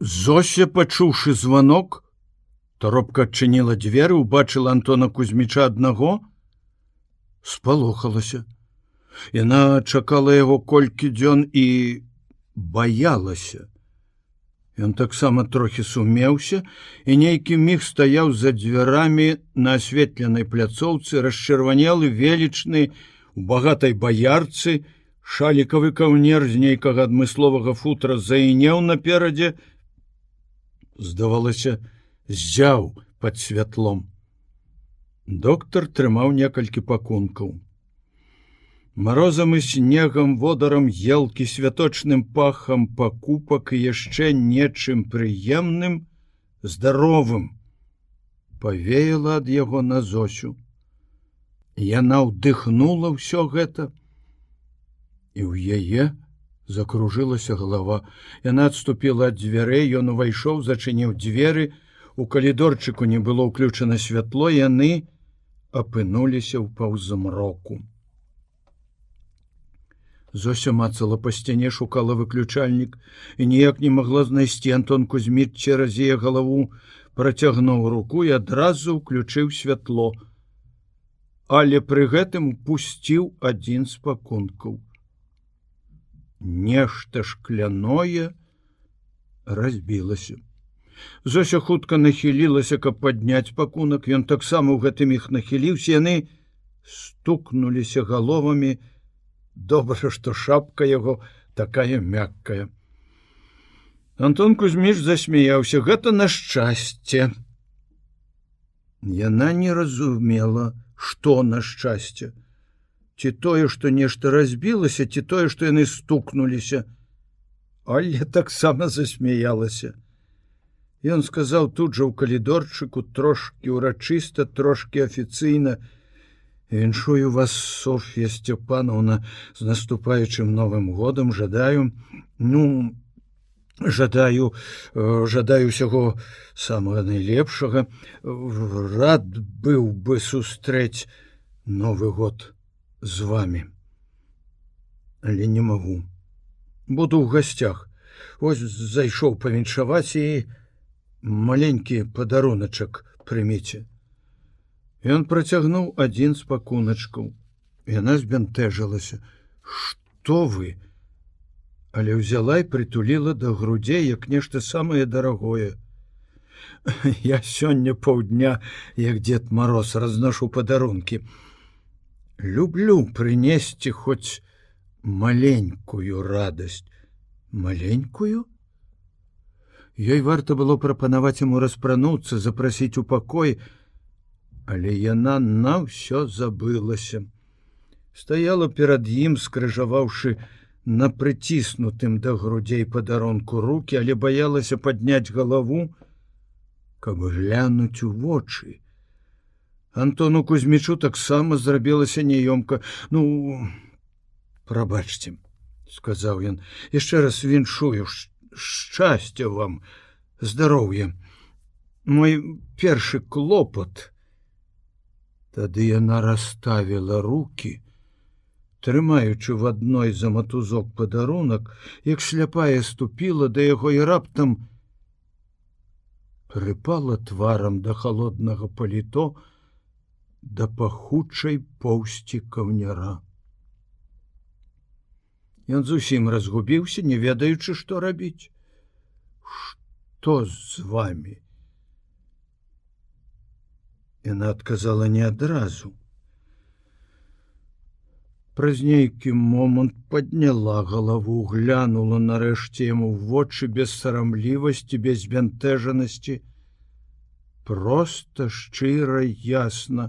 Зося, пачуўшы званок, торопка адчыніла дзверы, убачыла Антона Кузьміча аднаго, спалохалася. Яна чакала яго колькі дзён і баялася. Ён таксама трохі сумеўся і нейкі міг стаяў за дзвярамі на асветленай пляцоўцы, расчырванелы велічны у багатай баярцы, шалікавы каўнер з нейкага адмысловага футра заінеў наперадзе, здавалася, зяў под святлом. Доктор трымаў некалькі пакункаў морозам і снегам водарам елкі святочным пахам пакупак і яшчэ нечым прыемным здаровым павеяла ад яго на зосю яна ўдыхнула ўсё гэта і ў яе закружылася голова яна адступіла ад дзвярэй ён увайшоў зачыніў дзверы у калідорчыку не было ўключана святло яны апынуліся ў паўзамроку Зося мацала па сцяне шукала выключальнік і ніяк не магла знайсці Антон Кузьміт цераз яе галаву, працягнуў руку і адразу ўключыў святло. Але пры гэтым пусціў адзін з пакункаў. Нешта шкляное разбілася. Зося хутка нахілілася, каб падняць пакунак, Ён таксама ў гэтым іх нахіліўся, яны стукнуліся галовамі, добра что шапка яго такая мяккая. Антон кузьміш засмяяўся. Гэта на шчасце. Яна не разумела что на шчасце ці тое что нешта разбілася ці тое что яны стукнуліся але таксама засмяялася Ён сказаў тут жа ў калідорчыку трошки урачыста трошки афіцыйна и Віншую вас Софья Степановна з наступаючым новым годам жадаю ну жадаю э, жадаю усяго самого найлепшага рад быў бы сустрэць новы год з вами але не магу буду ў гасцях ось зайшоў павіншаваць і маленькі падаруначак прыміце Ён працягнуў адзін з пакуначкаў. Яна збянтэжылася: что вы? Але ўзяла і прытуліла да грудзей як нешта самае дарагое. Я сёння паўдня, як дзед мороз разношу падарункі. Люблю прынесці хоць маленькую радасць, маленькую. Ёй варта было прапанаваць яму распрануцца, запрасіць у пакой, але яна на ўсё забылася. Стаяла перад ім, скрыжаваўшы на прыціснутым да грудзей падаронку руки, але баялася падняць галаву, каб глянуць у вочы. Антону Кузьмічу таксама зрабілася няёмка. Ну прабачце, сказаў ён, яшчэ раз віншую шчасця вам, здароўе. Мой першы клопат, Тады яна расставіла руки, трымаючы в адной за матузок падарунак, як сляпая ступіла да яго і раптам прыпала тварам да холоднага паліто да пахучай поўсці каўняра. Ён зусім разгубіўся, не ведаючы, што рабіць. Што з вами? Яна адказала не адразу. Праз нейкі момант подняла галаву, глянула нарэшце яму вочы без сарамлівасці, без бянтэжанасці, просто шчыра ясна,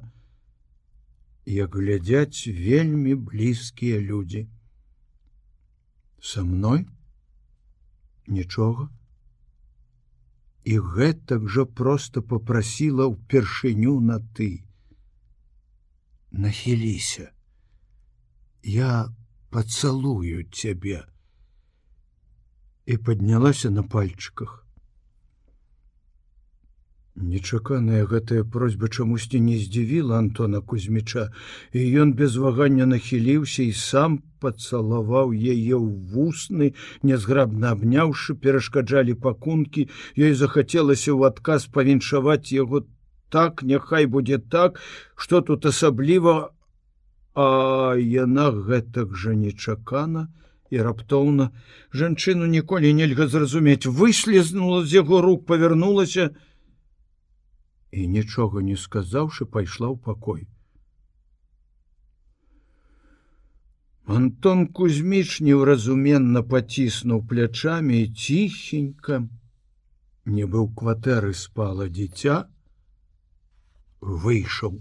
як глядзяць вельмі блізкія людзі. Са мной нічога і гэтак жа просто попрасіла ўпершыню на ты нахіліся. Я поцалую цябе. І поднялася на пальчыках Нечаканая гэтая просьба чамусьці не здзівіла Антона Кузьміча, і ён без вагання нахіліўся і сам пацалаваў яе ў вусны, нязграбна абняўшы, перашкаджалі пакункі, ёй захацелася ў адказ павіншаваць яго так, няхай будзе так, што тут асабліва, а яна гэтак жа нечакана і раптоўна. Жанчыну ніколі нельга зразумець, выслізнула з яго рук, павярнулася, і нічога не сказаўшы пайшла ў пакой Антон кузьміч неўразуменна паціснуў плячамі і ціхенька не быў кватэры спала дзіця выйшаў